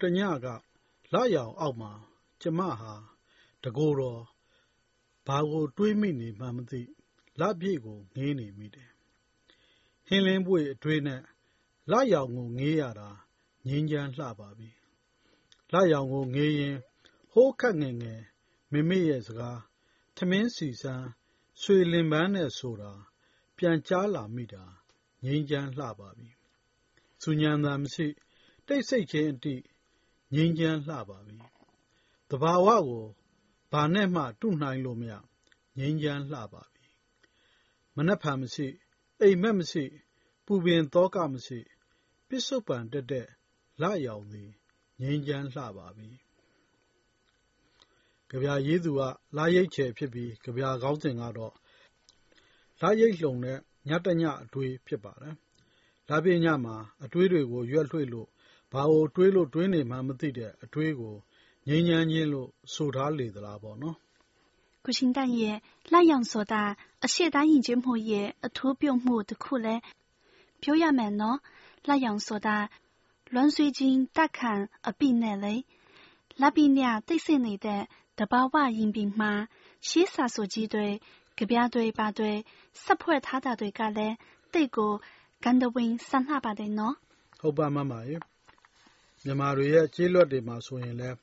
ထိုတညက လရောင်အောက်မှာ ကျမဟာ တကိုယ်တော် ဘာကိုတွေးမိနေမှန်းမသိ လပြည့်ကို ငေးနေမိတယ်။ဟင်းလင်းပွေအတွေးနဲ့ လရောင်ကို ငေးရတာ ငြိမ်းချမ်းလှပါပြီ။လရောင်ကိုငေးရင်း ဟိုးခပ်ငယ်ငယ် မေမေရဲ့စကား ထမင်းဆီစမ်း ဆွေလင်ပန်း နဲ့ဆိုတာ ပြန်ကြားလာမိတာ ငြိမ်းချမ်းလှပါပြီ။ဆူညံသံမရှိ၊တိတ်ဆိတ်ခြင်းအတိ ငြိမ်းချမ်းလှပါပြီ။သဘာဝကိုဘာနဲ့မှတုနှိုင်းလို့မရငြိမ်းချမ်းလှပါပြီ။မနက်ဖြန်မရှိ၊အိပ်မက်မရှိ၊ပူပင်သောကမရှိ၊ပစ္စုပ္ပန်တက်တဲ့လရောင်သည်ငြိမ်းချမ်းလှပါပြီ။ကဗျာရေးသူကလရိတ်ချယ်ဖြစ်ပြီးကဗျာခေါင်းစဉ်ကတော့လရိတ်လှုံတဲ့ညတညအတွေးဖြစ်ပါတယ်။လပြည့်ညမှာအတွေးတွေကိုရွက်လွှင့်လို့ ဘာကိုတွေးလို့တွေးနေမှန်းမသိတဲ့အတွေးကိုငြိမ်းချမ်းခြင်းလို့ဆိုထားလေသလားပေါ့နော်။ကုရှင်တန်ရဲ့လရောင်ဆိုတာအရှေ့တိုင်းယဉ်ကျေးမှုရဲ့အထူးပြုမှုတစ်ခုလဲပြောရမယ်နော်။လရောင်ဆိုတာလွမ်းဆွေးခြင်းတက်ခံအပိနဲ့လေ။လပိညတိတ်ဆိတ်နေတဲ့တဘာဝရင်ပြင်မှာရှေးစာဆိုကြီးတွေကဗျာတွေပါတွေစက်ဖွဲ့ထားတာတွေ မမရေ။မြန်မာတွေရဲ့ ကျေးလွတ်တွေမှာဆိုရင်လည်း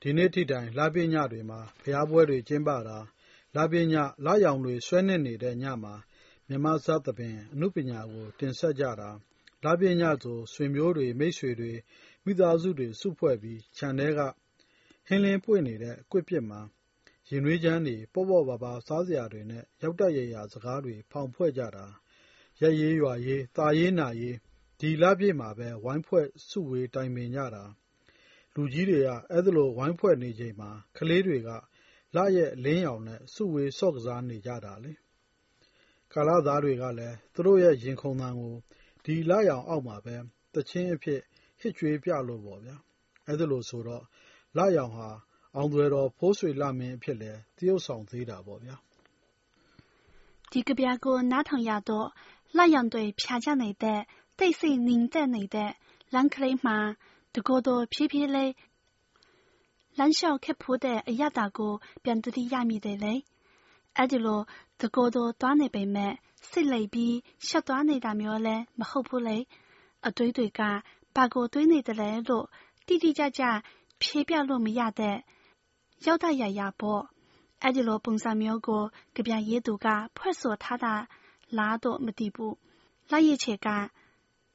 ဒီနေ့ထိတိုင် လပြည့်ညတွေမှာ ဘုရားပွဲတွေ ကျင်းပတာ လပြည့်ည လရောင်တွေဆွဲနစ်နေတဲ့ညမှာ မြန်မာစသဖြင့်အနုပညာကို တင်ဆက်ကြတာ လပြည့်ညဆို ဆွေမျိုးတွေ မိတ်ဆွေတွေ မိသားစုတွေ စုဖွဲ့ပြီး ခြံထဲက ဟင်းလင်းပွင့်နေတဲ့ ကွစ်ပြစ်မှာ ရင်နွေးချမ်းတွေ ပေါ့ပေါ့ပါပါစားစရာတွေနဲ့ရောက်တရရာ စကားတွေ ဖောင်ဖွဲ့ကြတာရက်ရေးရွာရေးตาရေးနာရေး ဒီလပြည့်မှာပဲ ဝိုင်းဖွဲ့ စုဝေး တိုင်ပင်ကြတာ လူကြီးတွေက အဲ့ဒလို ဝိုင်းဖွဲ့နေချိန်မှာ ကလေးတွေက လရဲ့လင်းရောင်နဲ့ စုဝေး ဆော့ကစားနေကြတာလေ ကာလသားတွေကလည်း သူတို့ရဲ့ ရင်ခုန်သံကို ဒီလရောင်အောက်မှာပဲတချင်းအဖြစ် ဟစ်ကြွေးပြလို့ပေါ့ဗျာ အဲ့ဒါလို့ဆိုတော့ လရောင်ဟာ အောင်သွဲတော် ဖိုးဆွေလမင်းအဖြစ်လဲတရုပ်ဆောင်သေးတာပေါ့ဗျာ ဒီကဗျာကို နားထောင်ရတော့ လရောင်တွေ ဖြာကြနေတဲ့ တိတ်ဆိတ်နေတဲ့နေတဲ့လမ်းကလေးမှာတကိုယ်တော်ဖြည်းဖြည်းလေးလမ်းလျှောက်ခက်ဖိုးတဲ့အရသာကိုပြန်တတိရမိတယ်လေအဲ့ဒီလိုတကိုယ်တော်သွားနေပေမဲ့စိတ်လိပ်ပြီးရှက်သွားနေတာမျိုးလဲမဟုတ်ဘူးလေအတွေးတွေကဘာကိုတွေးနေတယ်လဲလို့တိတိကျကျဖြေပြလို့မရတဲ့ရောက်တရရပေါ့အဲ့ဒီလိုပုံစံမျိုးကို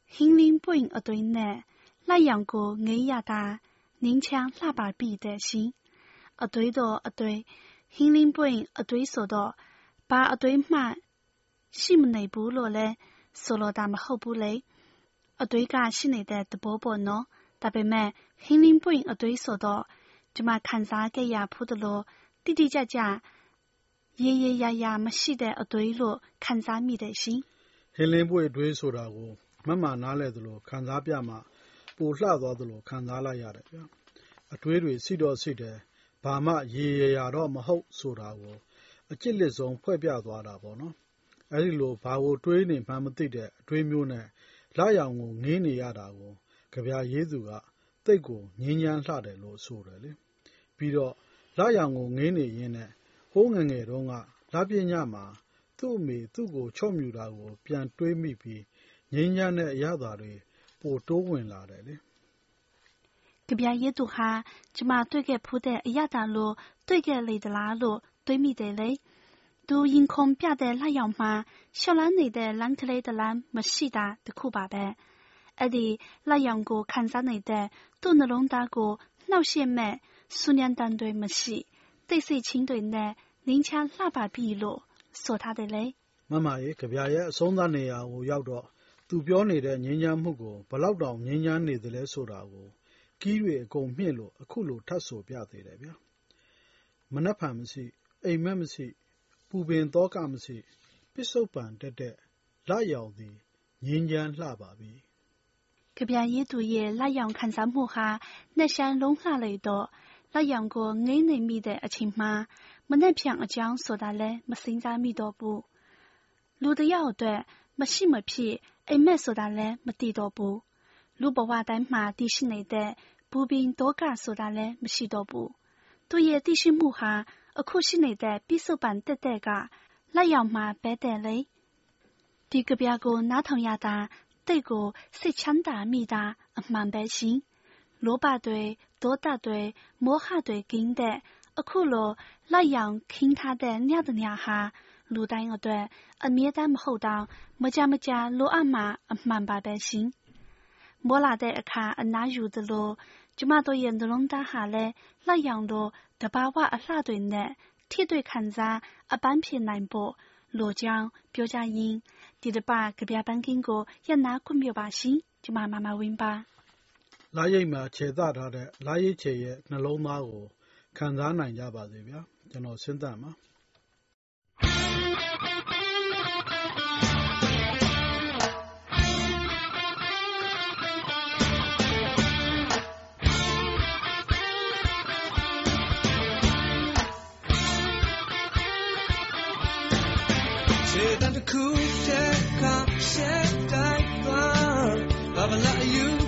ကြပြရေးသူကဖွဲ့ဆိုထားတာလားတော့မသိဘူးလိုက်ရချေကဟင်းလင်းပွင့်အသွင်းနဲ့လိုက်ရောင်ကိုငေးရတာနင်းချမ်းလှပါပြီတဲ့ရှင်အသွေးတော့အသွေးဟင်းလင်းပွင့်အသွေးဆိုတော့ဘာအသွေးမှရှိမနေဘူးလို့လဲဆိုလိုတာမဟုတ်ဘူးလေအသွေးကရှိနေတဲ့သဘောပေါ့နော်ဒါပေမဲ့ဟင်းလင်းပွင့်အသွေးဆိုတော့ကျမခံစားခဲ့ရဖူးသလိုတိတိကျကျရေရေရာရာမရှိတဲ့အသွေးလို့ခံစားမိတယ်ရှင်ဟင်းလင်းပွင့်အသွေးဆိုတာကို မမှနားလဲသလိုခံစားပြမှပိုလှသွားသလိုခံစားလိုက်ရတယ်ဗျာအတွေးတွေစိတော့စိတယ်ဘာမှရေရရာတော့မဟုတ်ဆိုတာကိုအကျစ်လက်ဆုံးဖွဲ့ပြသွားတာပေါ့နော်အဲဒီလိုဘာကိုတွေးနေမှမသိတဲ့အတွေးမျိုးနဲ့လာရောင်ကိုငင်းနေရတာကိုကြပြရေးသူကတိတ်ကိုငင်းချမ်းလှတယ်လို့ဆိုတယ်လေပြီးတော့လာရောင်ကိုငင်းနေရင်းနဲ့ဟိုးငငယ်တုန်းကလာပြညမှာသူ့အမေသူ့ကိုချော့မြူတာကိုပြန်တွေးမိပြီး ငင်းချမ်းတဲ့အရသာတွေ ပိုတိုးဝင်လာတယ်လေကဗျာရေးသူဟာ ကျမတွေ့ခဲ့ဖူးတဲ့အရသာလို့တွေ့ခဲ့လေသလားလို့ တွေးမိတယ်လေ သူရင်ခုန်ပြတဲ့လှရောင်မှာရှော့လန်းနေတဲ့လမ်းကလေးတလမ်း မရှိတာတခုပါပဲ အဲ့ဒီလှရောင်ကို ခံစားနေတဲ့ သူ့နှလုံးသားကို နှောက်ယှက်မဲ့ဆူညံတန်တွေမရှိ တိတ်ဆိတ်ချင်းတွေနဲ့နင်းချလှပါပြီလို့ ဆိုထားတယ်လေ မမရေကြပြရဲ့ အဆုံးသတ်နေရာကိုရောက်တော့ သူပြောနေတဲ့ ငြိမ်းချမ်းမှုကိုဘလောက်တောင် ငြိမ်းချမ်းနေသလဲဆိုတာကို ကီးတွေအကုန်မြှင့်လို့ အခုလို ထပ်ဆိုပြသေးတယ်ဗျာ။မနက်ဖြန်မရှိ၊အိပ်မက်မရှိ၊ပူပင်သောကမရှိ၊ပစ္စုပ္ပန်တက်တဲ့လရောင်သည် ငြိမ်းချမ်းလှပါပြီ။ကဗျာရေးသူရဲ့ လရောင်ခံစားမှုဟာ နှစ်ရှမ်းလုံးလှလေတော့ လရောင်ကိုငေးနေမိတဲ့အချိန်မှာ မနက်ဖြန်အကြောင်းဆိုတာလည်း မစဉ်းစားမိတော့ဘူး။လူတယောက်အတွက် မရှိမဖြစ် အိပ်မက်ဆိုတာလည်း မသိတော့ဘူး။လူ့ဘဝတိုင်းမှာတည်ရှိနေတဲ့ ပူပင်ဒေါကဆိုတာလည်း မရှိတော့ဘူး။သူ့ရဲ့သိရှိမှုဟာ အခုရှိနေတဲ့ပြစ္ဆုတ်ပံတက်တက်က လက်ရောက်မှာပဲတဲ့လေ။ဒီကဗျာကို နားထောင်ရတာတိတ်ကို စိတ်ချမ်းသာမိတာ အမှန်ပဲရှင်။လောဘတွေ ဒေါသတွေ မောဟတွေကင်းတဲ့ အခုလို လက်ရောက်ခင်းထားတဲ့ ညတညဟာ လူတိုင်းအတွက် အမြဲတမ်းမဟုတ်တောင် မကြမကြာ လိုအပ်မှာ အမှန်ပါပဲရှင်။မိုးလာတဲ့အခါ အနားယူသလို ကျမတို့ရဲ့ နှလုံးသားဟာလည်း လက်ရောင်လိုတဘာဝအလှတွေနဲ့ ထိတွေ့ခံစား အပန်းဖြေနိုင်ဖို့လိုကြောင်း ပြောကြရင်း ဒီတစ်ပတ်ကြပြပန်းကင်းကို ရပ်နာခွင့်ပြုပါရှင်။ကျမ မမဝင်းပါ။လာရိတ်မှာ ခြေသထားတဲ့ လာရိတ်ခြေရဲ့ နှလုံးသားကို ခံစားနိုင်ကြပါစေဗျာ။ကျွန်တော်စဉ်းသပ်မှာ။ခြေတန်းတ စ်ခုတက်ကရှက်တိုင်းသွားဘာဗလာယူ